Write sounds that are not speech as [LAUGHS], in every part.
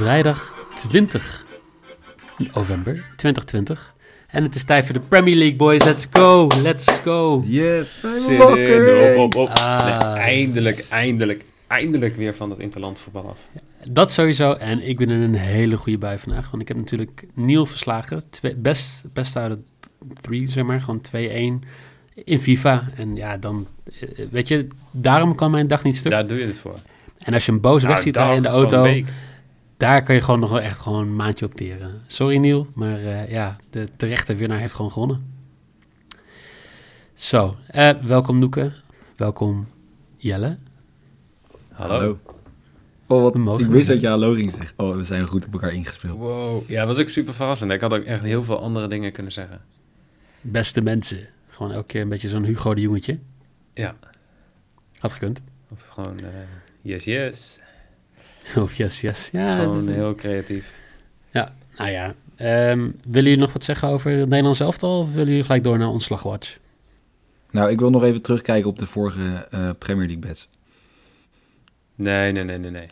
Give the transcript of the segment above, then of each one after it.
Vrijdag 20 november 2020. En het is tijd voor de Premier League, boys. Let's go, let's go. Yes, Zin in, op, op, op. Ah. Nee, eindelijk, eindelijk, eindelijk weer van het interlandvoetbal af. Dat sowieso. En ik ben in een hele goede bui vandaag. Want ik heb natuurlijk Niel verslagen. Twee, best, best uit het 3, zeg maar. Gewoon 2-1 in FIFA. En ja, dan... eh, Weet je, daarom kan mijn dag niet stuk. Daar doe je het voor. En als je hem boos weg Nou, ziet dag rijden in de auto... week. Daar kan je gewoon nog wel echt gewoon een maandje op teren. Sorry Niel, maar eh, ja, de terechte winnaar heeft gewoon gewonnen. Zo, eh, welkom Noeke. Welkom Jelle. Hallo. Oh, wat, mogen ik wist dat je hallo ging zeggen. Oh, we zijn goed op elkaar ingespeeld. Wow. Ja, dat was ook super verrassend. Ik had ook echt heel veel andere dingen kunnen zeggen. Beste mensen. Gewoon elke keer een beetje zo'n Hugo de Jongetje. Ja. Had gekund. Of gewoon, eh, yes, yes. Oh, yes, yes. Ja, Ja, gewoon dat- heel creatief. ja nou ja. Ehm, willen jullie nog wat zeggen over het Nederlands elftal? Of willen jullie gelijk door naar Ontslagwatch? Nou, ik wil nog even terugkijken op de vorige eh, Premier League bets. Nee, nee, nee, nee, nee.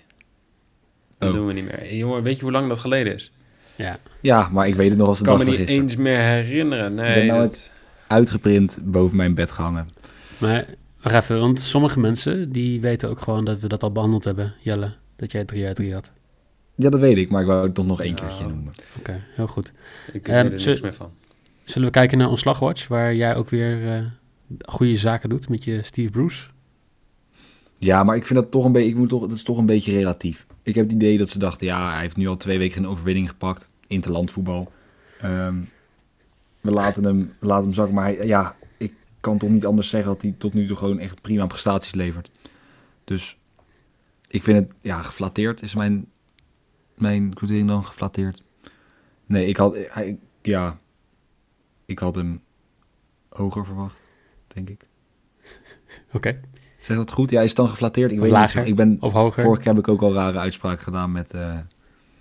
Dat Oh. doen we niet meer. Jongen, weet je hoe lang dat geleden is? Ja. Ja, maar ik weet het nog als Ik de kan dag me van niet eens meer herinneren. ben Nee, nou dat... Uitgeprint boven mijn bed gehangen. Maar wacht even, want sommige mensen die weten ook gewoon dat we dat al behandeld hebben, Jelle. Dat jij 3 uit 3 had. Ja, dat weet ik, maar ik wou het toch nog één Ja. keertje noemen. Oké, heel goed. ik Ehm, weet er niks meer van. Zullen we kijken naar Ontslagwatch, waar jij ook weer eh, goede zaken doet met je Steve Bruce? Ja, maar ik vind dat toch een beetje, ik moet toch, dat is toch een beetje relatief. Ik heb het idee dat ze dachten, ja, hij heeft nu al twee weken een overwinning gepakt. Interlandvoetbal. Ehm we laten hem, we laten hem zakken, maar hij, ja, ik kan toch niet anders zeggen dat hij tot nu toe gewoon echt prima prestaties levert. Dus ik vind het, ja, geflatteerd is mijn, mijn quotering dan geflatteerd. Nee, ik had, hij, ja, ik had hem hoger verwacht, denk ik. [LAUGHS] Oké, Zeg dat goed? Ja, is het dan geflatteerd? Ik Of weet lager? niet. Ik ben, of hoger? Vorige keer heb ik ook al rare uitspraken gedaan met... eh,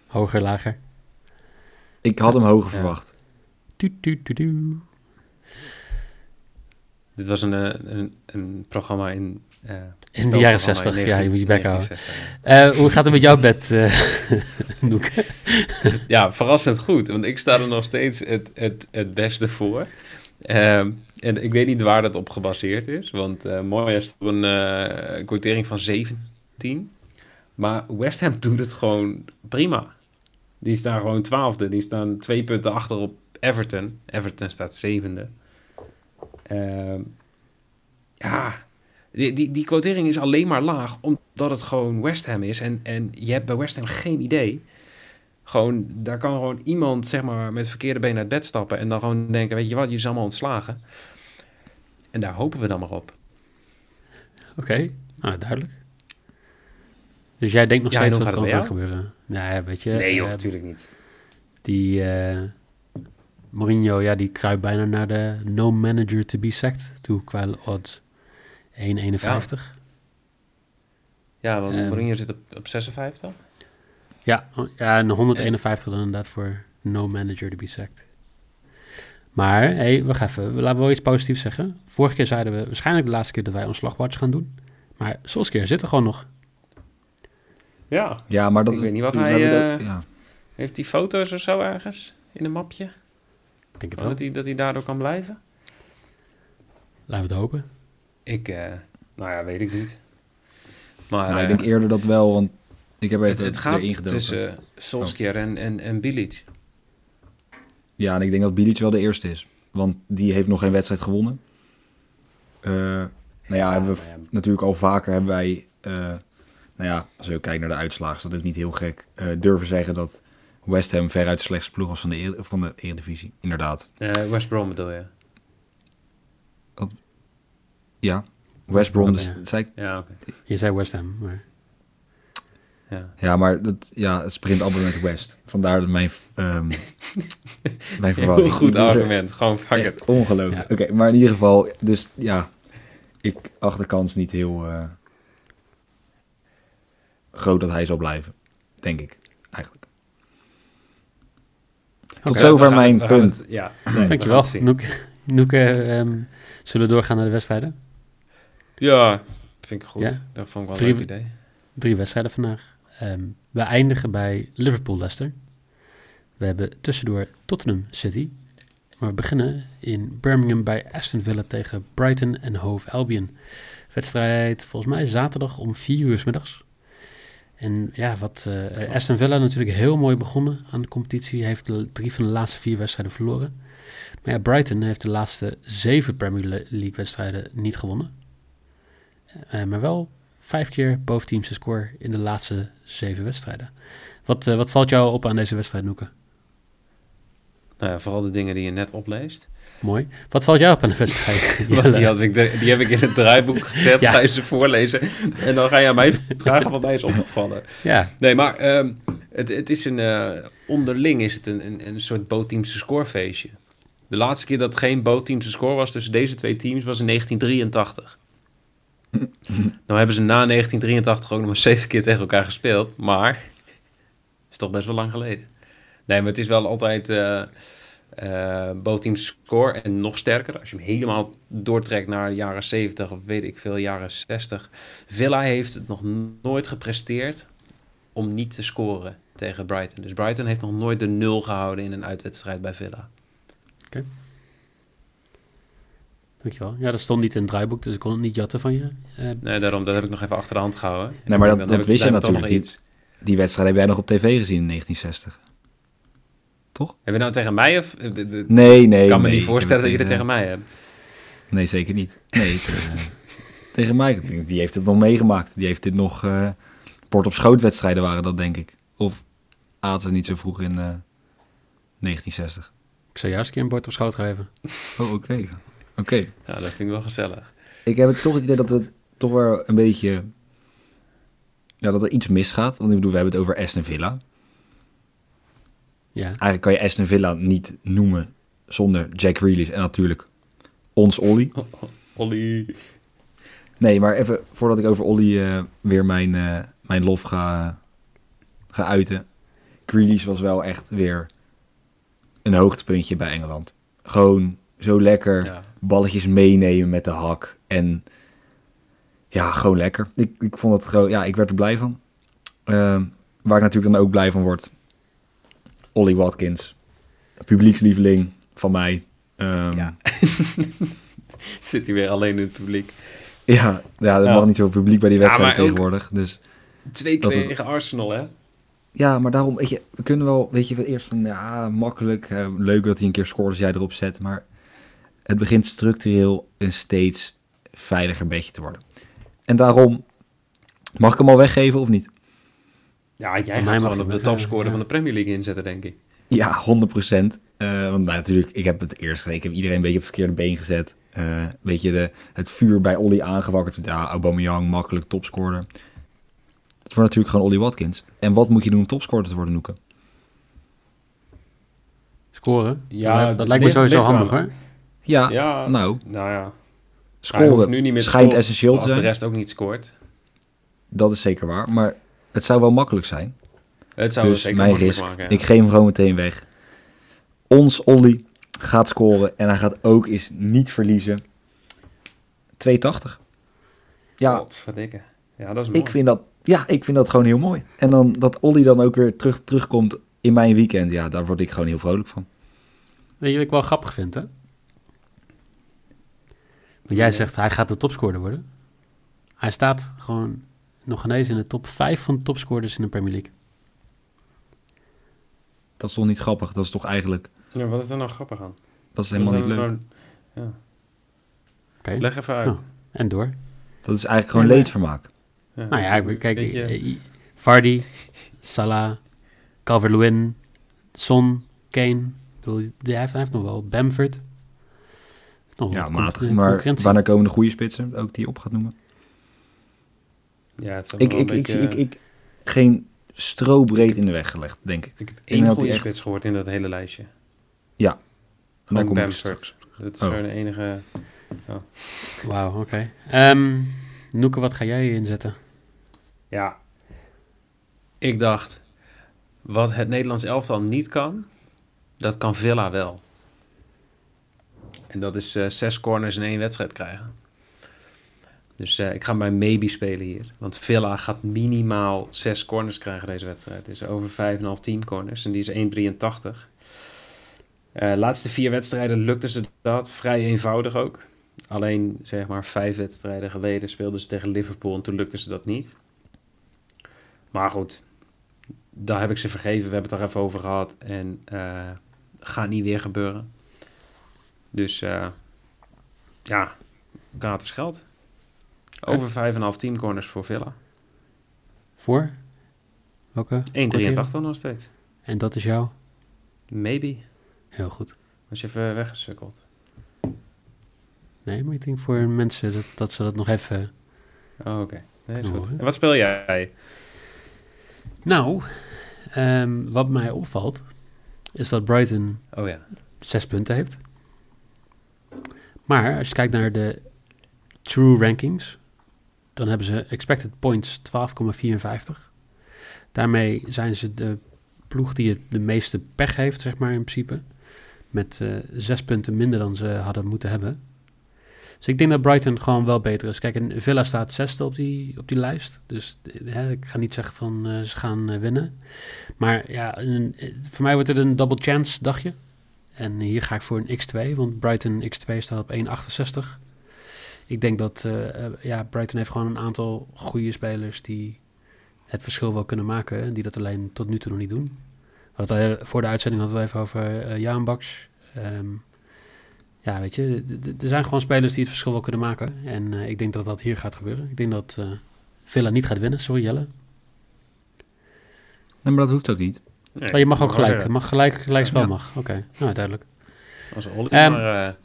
Hoger, lager? ik had hem hoger Ja. verwacht. Tu, tu, tu, tu. Dit was een, eh, een, een programma in... eh, In de jaren spelprogramma 60, in ja, je moet je bek houden. 1960. Eh, hoe gaat het met jouw bed, [LAUGHS] Noek? Ja, verrassend goed, want ik sta er nog steeds het, het, het beste voor. Ehm, en ik weet niet waar dat op gebaseerd is, want eh Mooi heeft een quotering van 17. Maar West Ham doet het gewoon prima. Die staan gewoon twaalfde, die staan twee punten achter op Everton. Everton staat zevende. Ehm, ja, die, die, die quotering is alleen maar laag omdat het gewoon West Ham is. En, en je hebt bij West Ham geen idee. Gewoon, daar kan gewoon iemand zeg maar met verkeerde benen uit bed stappen en dan gewoon denken, weet je wat, je is allemaal ontslagen. En daar hopen we dan maar op. Oké, nou, duidelijk. Dus jij denkt nog Ja, steeds dat het kan gaan gebeuren? Nou ja, weet je. nee joh, eh, natuurlijk niet. Die eh, Mourinho, ja, die kruipt bijna naar de no manager to be sacked toe qua odds. 1,51. Ja, want Ehm. Mourinho zit op, op 56. Ja, oh, ja, en 151 dan inderdaad voor no manager to be sacked. Maar, hé, hey, wacht even. We laten wel iets positiefs zeggen. Vorige keer zeiden we waarschijnlijk de laatste keer dat wij ontslagwatch gaan doen. Maar Solskjaer zit er gewoon nog. Ja, Ja, maar dat Ik is- weet niet wat we hij, eh, ja. heeft hij foto's of zo ergens in een mapje? Ik denk het Oh, wel. dat, hij, dat hij daardoor kan blijven? Laten we het hopen. Ik, eh, nou ja, weet ik niet. Maar Nou, ik eh, denk eerder dat wel, want ik heb het, even het erin gaat gedoken. tussen Solskjaer en, en, en Bilic. Ja, en ik denk dat Bilic wel de eerste is. Want die heeft nog geen wedstrijd gewonnen. Eh, nou ja, hebben we ja. natuurlijk al vaker hebben wij... eh, nou ja, als je ook kijkt naar de uitslagen, is dat ook niet heel gek. eh, durven zeggen dat West Ham veruit de slechtste ploeg was van de, van de Eredivisie. Inderdaad. Eh, West Brom bedoel je? Ja. West Brom, dus, Ja. zei ik, Ja, oké. Je zei West Ham, maar... Ja. ja, maar dat, ja, het sprint allemaal met West. Vandaar mijn, ehm [LAUGHS] mijn verwarring. Heel goed Dus, argument. Gewoon fuck it. ongelooflijk. Ja. Oké, maar in ieder geval, dus ja, ik acht de kans niet heel eh, groot dat hij zal blijven. Denk ik. Tot zover mijn gaan punt. het- ja, nee, Dankjewel, ehm, zullen we doorgaan naar de wedstrijden? Ja, vind ik goed. Ja? Dat vond ik wel een Drie- leuk idee. Drie wedstrijden vandaag. Ehm, we eindigen bij Liverpool-Leicester. We hebben tussendoor Tottenham City. Maar we beginnen in Birmingham bij Aston Villa tegen Brighton en Hove Albion. Wedstrijd volgens mij zaterdag om 4 uur 's middags. En ja, wat eh, Aston Villa natuurlijk heel mooi begonnen aan de competitie. Heeft de drie van de laatste vier wedstrijden verloren. Maar ja, Brighton heeft de laatste zeven Premier League wedstrijden niet gewonnen. Eh, maar wel vijf keer boven teams score in de laatste zeven wedstrijden. Wat, eh, wat valt jou op aan deze wedstrijd, Noeke? Nou ja, vooral de dingen die je net opleest. Mooi. Wat valt jou op aan de wedstrijd? [LAUGHS] Die, had ik, de- die heb ik in het draaiboek gezet. Ja. Ga je ze voorlezen. En dan ga je aan mij vragen wat mij is opgevallen. Ja, Nee, maar ehm, het, het is een... eh, onderling is het een, een, een soort bootteamse scorefeestje. De laatste keer dat het geen bootteamse score was tussen deze twee teams was in 1983. [LAUGHS] nou hebben ze na 1983 ook nog maar zeven keer tegen elkaar gespeeld. Maar is toch best wel lang geleden. Nee, maar het is wel altijd eh eh bootteamse score. En nog sterker, als je hem helemaal doortrekt naar de jaren 70 of weet ik veel, jaren 60. Villa heeft het nog nooit gepresteerd om niet te scoren tegen Brighton. Dus Brighton heeft nog nooit de nul gehouden in een uitwedstrijd bij Villa. dankjewel. Ja, dat stond niet in het draaiboek, dus ik kon het niet jatten van je. Eh, Nee, daarom, dat heb ik nog even achter de hand gehouden. Nee, maar dat- dat wist je natuurlijk nog iets. Die wedstrijd heb jij nog op tv gezien in 1960. Heb je nou tegen mij of... de- de- Nee, nee. ik kan me nee, niet voorstellen dat je het het tegen mij hebt. Nee, zeker niet. Nee, tegen, [LAUGHS] tegen mij. Die heeft het nog meegemaakt. Die heeft dit nog... eh port op schoot wedstrijden waren dat, denk ik. Of aten ze niet zo vroeg in eh 1960. ik zou eens een keer een bord op schoot geven. Oh, oké. Oké. Ja, dat vind ik wel gezellig. Ik heb het toch het idee dat het toch wel een beetje... Ja, dat er iets misgaat. Want ik bedoel, we hebben het over Aston Villa. Ja, Eigenlijk kan je Aston Villa niet noemen zonder Jack Grealish en natuurlijk ons Ollie. [LAUGHS] Ollie. Nee, maar even voordat ik over Ollie eh, weer mijn, eh, mijn lof ga, ga uiten. Grealish was wel echt weer een hoogtepuntje bij Engeland. Gewoon zo lekker Ja. balletjes meenemen met de hak. En ja, gewoon lekker. Ik, ik vond het gewoon, ja, ik werd er blij van. Ehm, waar ik natuurlijk dan ook blij van word. Ollie Watkins. Publiekslieveling van mij. Ehm, Ja. [LAUGHS] Zit hij weer alleen in het publiek. ja, ja, er Ja. mag niet zoveel publiek bij die Ja, wedstrijd ook- tegenwoordig. Dus Twee keer tegen Arsenal, hè? ja, maar daarom, weet je, we kunnen wel, weet je, we eerst van, ja, makkelijk. eh, leuk dat hij een keer scoort als jij erop zet. Maar het begint structureel een steeds veiliger beetje te worden. En daarom, mag ik hem al weggeven of niet? Ja, jij gaat mag gewoon op de topscorer ja. van de Premier League inzetten, denk ik. Ja, 100 procent. want nou, natuurlijk, ik heb het eerst, ik heb iedereen een beetje op het verkeerde been gezet. Eh weet je, de, het vuur bij Ollie aangewakkerd. Ja, Aubameyang, makkelijk topscorer. Het wordt natuurlijk gewoon Ollie Watkins. En wat moet je doen om topscorer te worden, Noeke? scoren. Ja, dat, dat lijkt me sowieso handig hoor. Ja, Ja, nou, nou ja. Scoren nu niet meer schijnt scoren essentieel te Als de zijn. rest ook niet scoort. Dat is zeker waar. Maar het zou wel makkelijk zijn. Het zou dus zeker mijn makkelijk risk, maken. ja. ik geef hem gewoon meteen weg. Ons Ollie gaat scoren en hij gaat ook eens niet verliezen. 280. Ja, Godverdikke. Ja, dat is mooi. ik vind dat, ja, ik vind dat gewoon heel mooi. En dan dat Ollie dan ook weer terug, terugkomt in mijn weekend. Ja, daar word ik gewoon heel vrolijk van. Weet je wat ik wel grappig vind, hè? Want jij zegt hij gaat de topscorer worden. Hij staat gewoon nog ineens in de top 5 van de topscorers in de Premier League. Dat is toch niet grappig? Dat is toch eigenlijk, Ja, wat is er nou grappig aan? dat is helemaal niet is leuk. Oké. Ja. Leg even uit. Oh. En door. Dat is eigenlijk gewoon Ja, leedvermaak. Nou ja, ik- kijk, weet je- eh, Vardy, Salah, Calvert-Lewin, Son, Kane. Ik bedoel, hij heeft, hij heeft nog wel Bamford. Nog Ja, matig. Maar wanneer komen de goede spitsen? Ook die je op gaat noemen. Ja, het is ook Ik, wel ik, een ik, beetje... ik, ik, geen strobreed in de weg gelegd, denk ik. Ik heb één goede die echt- spits gehoord in dat hele lijstje. Gewoon ik Bamford. straks. Dat is Oh. zo de enige... Wauw, oké. Ehm, Noeke, wat ga jij inzetten? Ja. Ik dacht, wat het Nederlands elftal niet kan, dat kan Villa wel. En dat is eh, zes corners in één wedstrijd krijgen. Dus eh, ik ga bij maybe spelen hier. Want Villa gaat minimaal zes corners krijgen deze wedstrijd. Is over 5,5 team corners en die is 1,83. Eh laatste vier wedstrijden lukte ze dat. Vrij eenvoudig ook. Alleen zeg maar vijf wedstrijden geleden speelden ze tegen Liverpool en toen lukte ze dat niet. Maar goed, daar heb ik ze vergeven. We hebben het er even over gehad. En eh gaat niet weer gebeuren. Dus eh, ja, gratis geld. Over 5,5 team corners voor Villa. Voor? Welke? 1,83 nog steeds. En dat is jou? Maybe. Heel goed. Als je even weggesukkeld. Nee, maar ik denk voor mensen dat, dat ze dat nog even... Oh, oké. Nee, is goed. hè? En wat speel jij? Nou, ehm, wat mij opvalt, is dat Brighton Oh ja. zes punten heeft. Maar als je kijkt naar de true rankings, dan hebben ze expected points 12,54. Daarmee zijn ze de ploeg die het de meeste pech heeft, zeg maar in principe. Met eh, zes punten minder dan ze hadden moeten hebben. Dus ik denk dat Brighton gewoon wel beter is. Kijk, en Villa staat zesde op die, op die lijst. Dus hè, ik ga niet zeggen van eh, ze gaan eh, winnen. Maar ja, voor mij wordt het een double chance dagje. En hier ga ik voor een X2, want Brighton X2 staat op 1,68. Ik denk dat eh, eh, ja, Brighton heeft gewoon een aantal goede spelers die het verschil wel kunnen maken. En die dat alleen tot nu toe nog niet doen. Eh, voor de uitzending hadden we het even over eh Jaan Baks. Ehm, ja, weet je, er zijn gewoon spelers die het verschil wel kunnen maken. En eh, ik denk dat dat hier gaat gebeuren. Ik denk dat eh, Villa niet gaat winnen. Sorry Jelle. Nee, maar dat hoeft ook niet. Nee, Oh, je mag ook gelijk. mag gelijk, gelijk spel Ja. mag. Oké, nou duidelijk. Als Ollie Ehm, maar...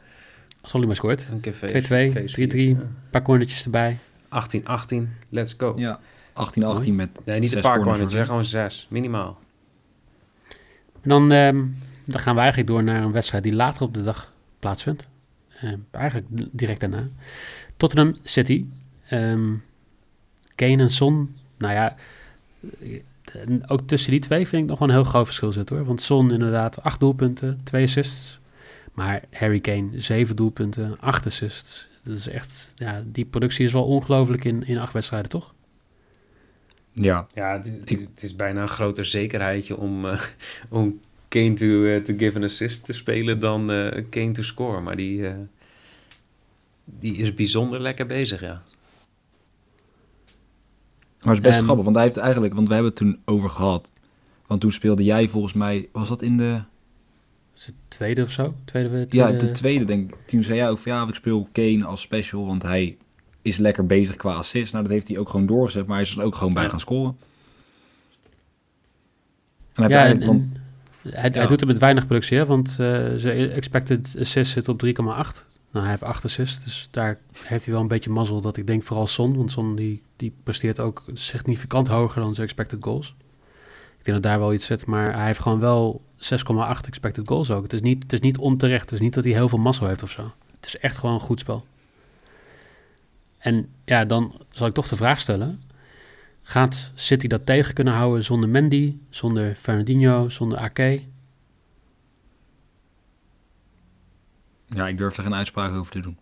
Als Ollie maar scoort. een keer feest- 2-2, feest 3-3. viert. Een paar cornertjes erbij. 18-18, let's go. Ja. 18-18 met Nee, niet zes een paar corners zeg gewoon zes, minimaal. En dan, ehm, dan gaan we eigenlijk door naar een wedstrijd die later op de dag plaatsvindt. Eh, eigenlijk direct daarna. Tottenham City. Ehm Kane en Son. Nou ja, eh, ook tussen die twee vind ik nog wel een heel groot verschil zitten hoor. Want Son inderdaad acht doelpunten, twee assists. Maar Harry Kane zeven doelpunten, acht assists. Dat is echt, ja, die productie is wel ongelooflijk in, in acht wedstrijden toch? Ja, Ja, het, Ik- het is bijna een groter zekerheidje om, eh, om Kane to, eh, to give an assist te spelen dan eh, Kane to score. Maar die, eh, die is bijzonder lekker bezig, ja. maar het is best Ehm, grappig, want hij heeft eigenlijk, want we hebben het toen over gehad. Want toen speelde jij volgens mij, was dat in de, Is het tweede of zo? Tweede, ja, tweede- de tweede denk ik. Toen zei jij ook van ja, ik speel Kane als special, want hij is lekker bezig qua assist. Nou, dat heeft hij ook gewoon doorgezet, maar hij is er ook gewoon bij Ja. gaan scoren. En hij Ja, en, want, hij, hij ja. doet het met weinig productie, hè, want uh, zijn expected assist zit op 3,8. Nou, hij heeft 8 assists, dus daar heeft hij wel een beetje mazzel dat ik denk vooral Son, want Son die, die presteert ook significant hoger dan zijn expected goals. Ik denk dat daar wel iets zit, maar hij heeft gewoon wel 6,8 expected goals ook. Het is, niet, het is niet onterecht, het is niet dat hij heel veel mazzel heeft of zo. Het is echt gewoon een goed spel. En ja, dan zal ik toch de vraag stellen. Gaat City dat tegen kunnen houden zonder Mendy, zonder Fernandinho, zonder Ake? ja, ik durf er geen uitspraak over te doen.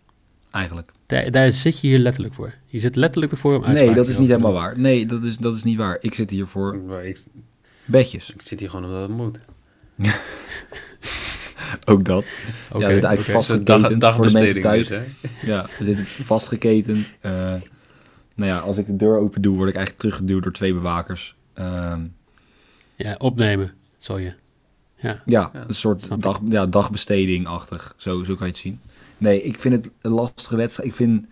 Eigenlijk. Daar, daar zit je hier letterlijk voor. Je zit letterlijk ervoor om Nee, uitspraken dat is niet helemaal waar. Nee, dat is, dat is niet waar. Ik zit hier voor Ik, bedjes. ik zit hier gewoon omdat het moet. [LAUGHS] Ook dat. doen. ja, we zitten eigenlijk oké. Dag, vastgeketend voor de mensen thuis. dus, hè? Ja, we zitten vastgeketend. Eh, nou ja, als ik de deur open doe, word ik eigenlijk teruggeduwd door twee bewakers. Ehm, Ja, opnemen, zal je. Ja, ja, Ja, een soort dag, ja, dagbesteding-achtig. Zo, zo kan je het zien. Nee, ik vind het een lastige wedstrijd. Ik vind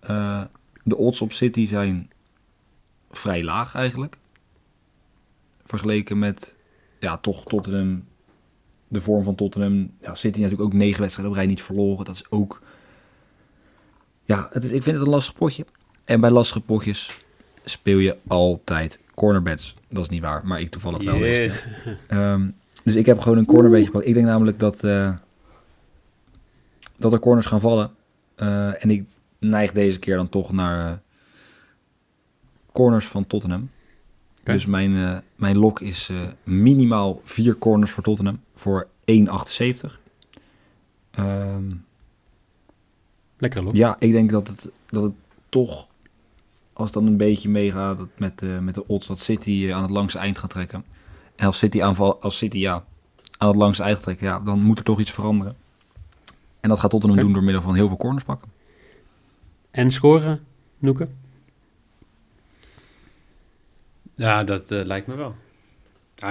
eh, de odds op City zijn vrij laag eigenlijk. Vergeleken met, ja, toch Tottenham de vorm van Tottenham. Ja, City natuurlijk ook negen wedstrijden op rij niet verloren. Dat is ook... Ja, het is, ik vind het een lastig potje. En bij lastige potjes speel je altijd cornerbets. Dat is niet waar, maar ik toevallig wel. Yes. Ehm, dus ik heb gewoon een cornerbedje gepakt. Ik denk namelijk dat, eh, dat er corners gaan vallen. Eh, en ik neig deze keer dan toch naar eh, corners van Tottenham. Dus mijn, eh, mijn lok is eh, minimaal vier corners voor Tottenham voor 1,78. Ehm, Lekker lok. ja, ik denk dat het, dat het toch, als het dan een beetje meegaat met, eh, met de odds, dat City aan het langste eind gaat trekken. En als City, aanval, als City ja, aan het langste eind gaat trekken, ja, dan moet er toch iets veranderen. En dat gaat Tottenham doen door middel van heel veel corners pakken. En scoren, Noeke? Ja, dat eh, lijkt me wel.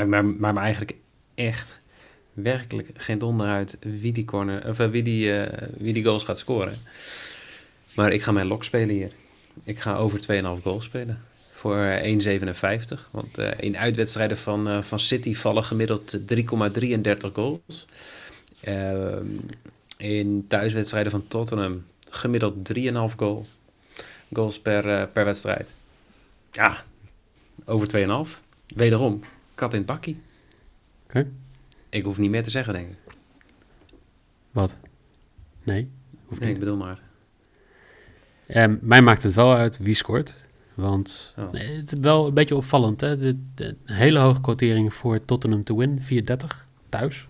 Maar, maar eigenlijk echt werkelijk geen donder uit wie die, corner, of, eh, wie, die, eh, wie die goals gaat scoren. Maar ik ga mijn lok spelen hier. Ik ga over 2,5 goals spelen. Voor eh, 1,57. Want in uitwedstrijden van, van City vallen gemiddeld 3,33 goals. Ehm, in thuiswedstrijden van Tottenham gemiddeld 3,5 goal. goals per, per wedstrijd. Ja, over 2,5. Wederom, kat in het bakkie. Oké. Ik hoef niet meer te zeggen, denk ik. Wat? Nee, hoeft Nee, niet. ik bedoel maar. Ehm, mij maakt het wel uit wie scoort. Want Oh. nee, het is wel een beetje opvallend. Hè? De, hele hoge quotering voor Tottenham to win. 4,30 thuis.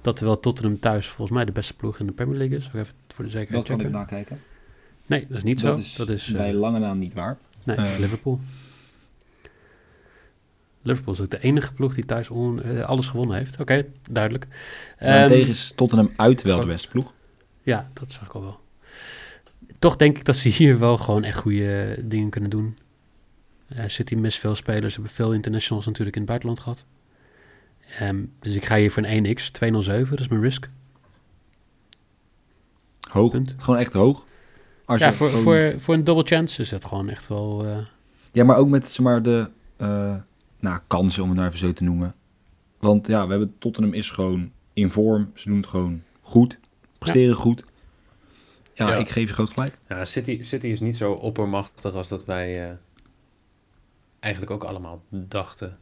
Dat terwijl Tottenham thuis volgens mij de beste ploeg in de Premier League is. Even voor de zekerheid checken. nakijken. Nee, dat is niet zo. dat is eh, lange naam niet waar. nee, eh, Liverpool. Liverpool is ook de enige ploeg die thuis on- eh, alles gewonnen heeft. Oké, duidelijk. Maar Ehm, tegen is Tottenham uit wel de beste ploeg. Ja, dat zag ik al wel. Toch denk ik dat ze hier wel gewoon echt goede dingen kunnen doen. Eh, City mist veel spelers, hebben veel internationals natuurlijk in het buitenland gehad. Ehm, dus ik ga hier voor een 1x, 207, dat is mijn risk. Hoog. Punt. Gewoon echt hoog. Als ja, voor, gewoon- voor, voor een double chance is dat gewoon echt wel... eh, Ja, maar ook met zeg maar, de eh, nou, kansen, om het nou even zo te noemen. Want ja, we hebben Tottenham is gewoon in vorm. Ze doen het gewoon goed. Presteren goed. Ja, Ja. ik geef je groot gelijk. Ja, City, City is niet zo oppermachtig als dat wij eh, eigenlijk ook allemaal dachten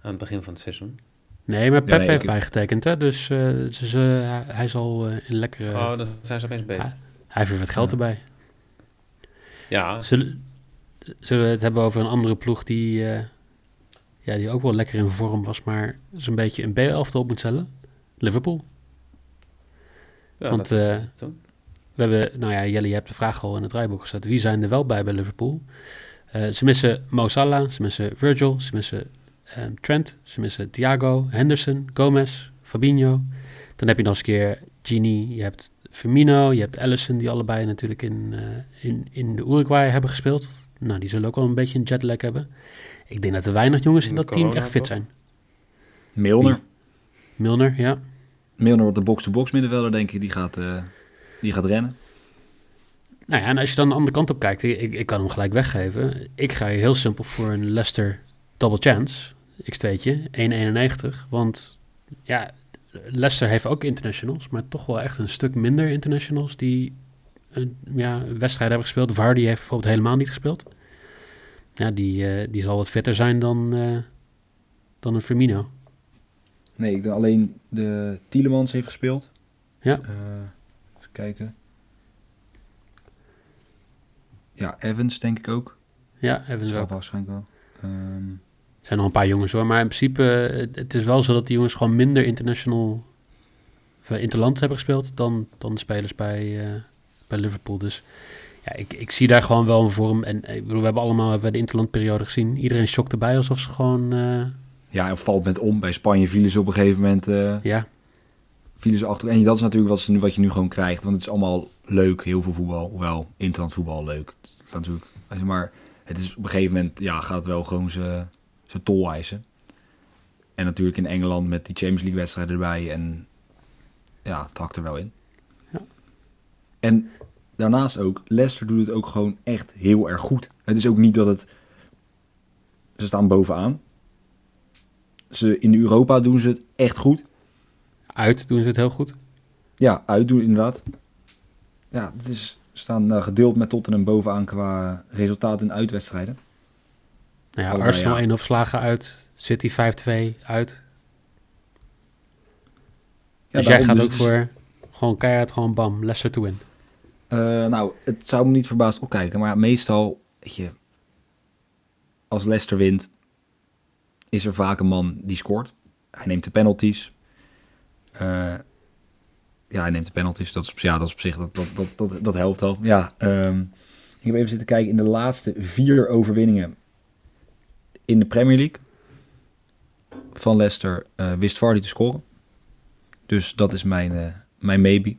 aan het begin van het seizoen. Nee, maar Pep nee, heeft ik- bijgetekend, hè? dus, eh, dus eh, hij- zal eh, een lekkere... oh, dan zijn ze opeens beter. hij heeft weer wat geld Ja. erbij. Ja, Zullen, zullen we het hebben over een andere ploeg die, eh, ja, die ook wel lekker in vorm was, maar zo'n beetje een B-elftal op moet stellen? Liverpool. ja want, eh. We hebben, nou ja, Jelly, je hebt de vraag al in het rijboek gezet. Wie zijn er wel bij bij Liverpool? Eh, ze missen Mo Salah, ze missen Virgil, ze missen ehm, Trent, ze missen Thiago, Henderson, Gomez, Fabinho. Dan heb je nog eens een keer Gini, je hebt Firmino, je hebt Allison, die allebei natuurlijk in, eh, in, in de Uruguay hebben gespeeld. Nou, die zullen ook wel een beetje een jetlag hebben. Ik denk dat er weinig jongens in In dat team echt fit zijn. Milner. Milner, ja. Milner wordt de box-to-box middenvelder, denk ik. Die gaat, eh, die gaat rennen. Nou ja, en als je dan de andere kant op kijkt, ik, ik kan hem gelijk weggeven. Ik ga hier heel simpel voor een Leicester double chance. X2'tje, 1,91. Want ja, Leicester heeft ook internationals, maar toch wel echt een stuk minder internationals die ja, een wedstrijd hebben gespeeld. Vardy heeft bijvoorbeeld helemaal niet gespeeld. Ja, die, eh, die zal wat fitter zijn dan, eh, dan een Firmino. Nee, ik denk alleen de Tielemans heeft gespeeld. Ja. Eh, even kijken. Ja, Evans denk ik ook. Ja, Zal zo. waarschijnlijk wel. Ehm, Er zijn nog een paar jongens hoor, maar in principe, het, is wel zo dat die jongens gewoon minder international, of eh, interland hebben gespeeld dan, dan de spelers bij, bij Liverpool. Dus ja, ik, ik zie daar gewoon wel een vorm. En eh, ik bedoel, we hebben allemaal hebben we de interlandperiode gezien. Iedereen shokt erbij alsof ze gewoon, eh, ja, en valt met om. Bij Spanje vielen ze op een gegeven moment eh, ja, vielen ze achter. En dat is natuurlijk wat, ze nu, wat je nu gewoon krijgt. Want het is allemaal leuk, heel veel voetbal. Hoewel, interland voetbal leuk. Het is natuurlijk, maar, het is op een gegeven moment, ja, gaat het wel gewoon zijn zijn tol eisen. En natuurlijk in Engeland met die Champions League wedstrijden erbij. En ja, het hakt er wel in. En daarnaast ook, Leicester doet het ook gewoon echt heel erg goed. Het is ook niet dat het... Ze staan bovenaan. Ze, in Europa doen ze het echt goed. uit doen ze het heel goed. Ja, uitdoen inderdaad. Ja, het is, staan eh, gedeeld met Tottenham bovenaan qua resultaten in uitwedstrijden. Nou ja, Allebei, Arsenal ja. 1 of slagen uit. City 5-2 uit. Ja, dus jij gaat dus ook voor gewoon keihard, gewoon bam, Leicester win. Eh, nou, het zou me niet verbaasd opkijken. Maar meestal, weet je, als Leicester wint, is er vaak een man die scoort. Hij neemt de penalties. Eh, ja, hij neemt de penalties. Dat is ja, dat is op zich, dat, dat, dat, dat, helpt al. Ja, ehm, ik heb even zitten kijken in de laatste vier overwinningen in de Premier League van Leicester eh, wist Vardy te scoren. Dus dat is mijn, mijn maybe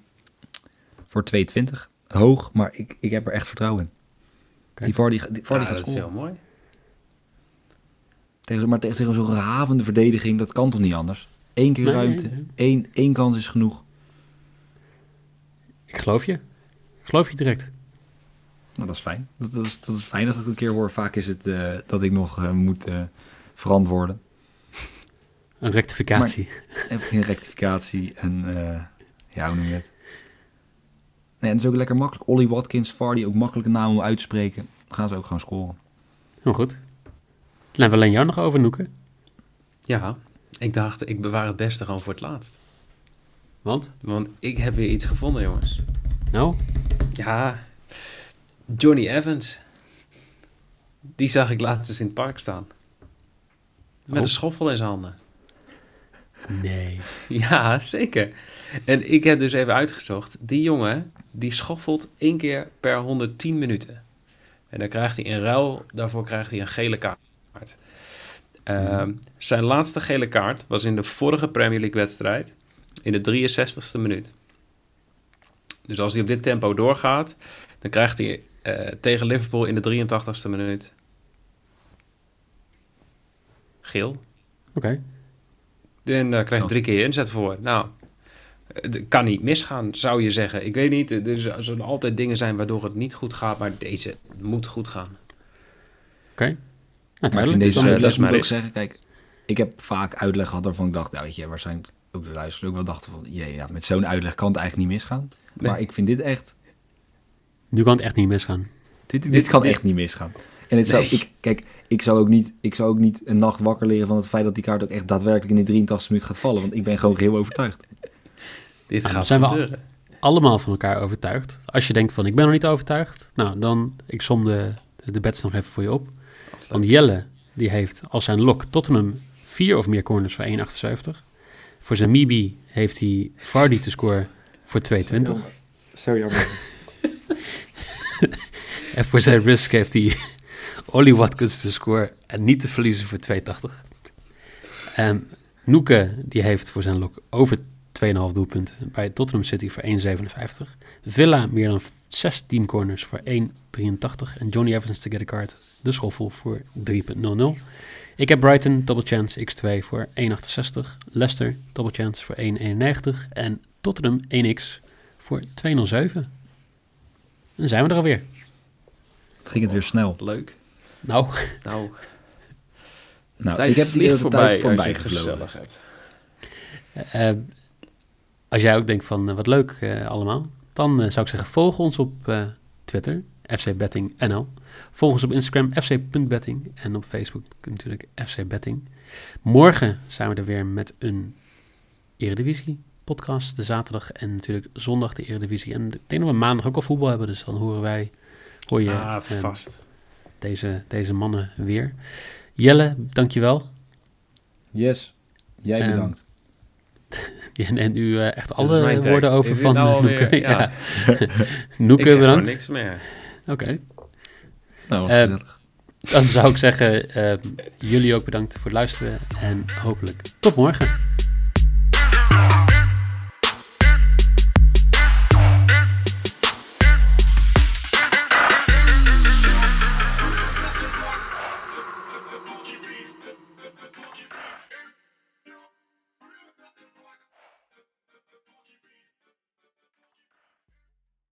voor 220. Hoog, maar ik, ik heb er echt vertrouwen in. Die Vardy, die Vardy Ja, gaat dat is scoren. heel mooi. Tegen, zo- maar tegen, tegen zo'n gehavende verdediging, dat kan toch niet anders? Eén keer Nee, ruimte, nee, nee. Één, één kans is genoeg. Ik geloof je. Ik geloof je direct. Nou, dat is fijn. Dat, dat, is, dat is fijn dat ik het een keer hoor. Vaak is het eh, dat ik nog eh, moet eh, verantwoorden. Een rectificatie. Heb [LAUGHS] ik een rectificatie en eh, ja, hoe noem je het? Nee, en het is ook lekker makkelijk. Ollie Watkins, Vardy, ook makkelijke naam om uit te spreken. Dan gaan ze ook gewoon scoren. Heel goed. Dan hebben we alleen jou nog over, Noeken. Ja, ik dacht, ik bewaar het beste gewoon voor het laatst. Want? Want ik heb weer iets gevonden, jongens. Nou, Ja, Johnny Evans. Die zag ik laatst dus in het park staan. Met Oh. een schoffel in zijn handen. Nee. [LAUGHS] Ja, zeker. En ik heb dus even uitgezocht. Die jongen, die schoffelt één keer per 110 minuten. En dan krijgt hij in ruil, daarvoor krijgt hij een gele kaart. Ehm, zijn laatste gele kaart was in de vorige Premier League wedstrijd. In de 63ste minuut. Dus als hij op dit tempo doorgaat, dan krijgt hij eh, tegen Liverpool in de 83ste minuut geel. Oké. En daar krijg je Dat- drie keer je inzet voor. Nou, het kan niet misgaan, zou je zeggen. Ik weet niet, er er zullen altijd dingen zijn waardoor het niet goed gaat, maar deze moet goed gaan. Oké. Nou, Maar in deze Dus, eh, les dat is moet maar ik ook dit. zeggen, kijk, ik heb vaak uitleg gehad waarvan ik dacht, ja, weet je, waarschijnlijk ook de luisteraars ook wel dachten van, jee, ja, met zo'n uitleg kan het eigenlijk niet misgaan. Nee. Maar ik vind dit echt, Nu kan het echt niet misgaan. dit, dit kan nee. echt niet misgaan. En het zou, Nee. ik, kijk, ik zou, ook niet, ik zou ook niet een nacht wakker liggen van het feit dat die kaart ook echt daadwerkelijk in de 83 minuut gaat vallen, want ik ben gewoon geheel overtuigd. Dit Nou, gaat zijn we gebeuren. Allemaal van elkaar overtuigd. Als je denkt van, ik ben nog niet overtuigd. Nou, dan, ik som de, de bets nog even voor je op. Want Jelle, die heeft als zijn lok Tottenham vier of meer corners voor 1,78. Voor zijn Mibi heeft hij Vardy te scoren voor 2,20. Zo jammer. [LAUGHS] En voor zijn risk heeft hij Ollie Watkins te scoren en niet te verliezen voor 2,80. En Noeke, die heeft voor zijn lok over 2,5 doelpunten bij Tottenham City voor 1,57. Villa meer dan 16 corners voor 1,83. En Johnny Evans te get a card, de schoffel voor 3,00. Ik heb Brighton, double chance x2 voor 1,68. Leicester, double chance voor 1,91. En Tottenham 1x voor 2,07. Dan zijn we er alweer. Ging het weer snel. Leuk. Nou, Nou, Nou, ik heb die hele voorbij tijd als je voorbij gevlogen. gezellig hebt. eh, als jij ook denkt van eh, wat leuk eh, allemaal, dan eh, zou ik zeggen volg ons op Twitter, FC Betting NL. Volg ons op Instagram, fc.betting. En op Facebook natuurlijk FC Betting. Morgen zijn we er weer met een Eredivisie podcast, de zaterdag en natuurlijk zondag de Eredivisie. En ik denk dat we maandag ook al voetbal hebben, dus dan horen wij, hoor je ah, eh, vast. Deze, deze mannen weer. Jelle, dankjewel. Yes, jij Ehm, bedankt. [LAUGHS] Ja, en u eh, echt alle woorden over Is van nou eh, alweer- Noeke. ja. [LAUGHS] [LAUGHS] Noeke, bedankt. niks meer. Oké. Nou, was eh, gezellig. Dan zou ik zeggen, eh, jullie ook bedankt voor het luisteren. En hopelijk tot morgen.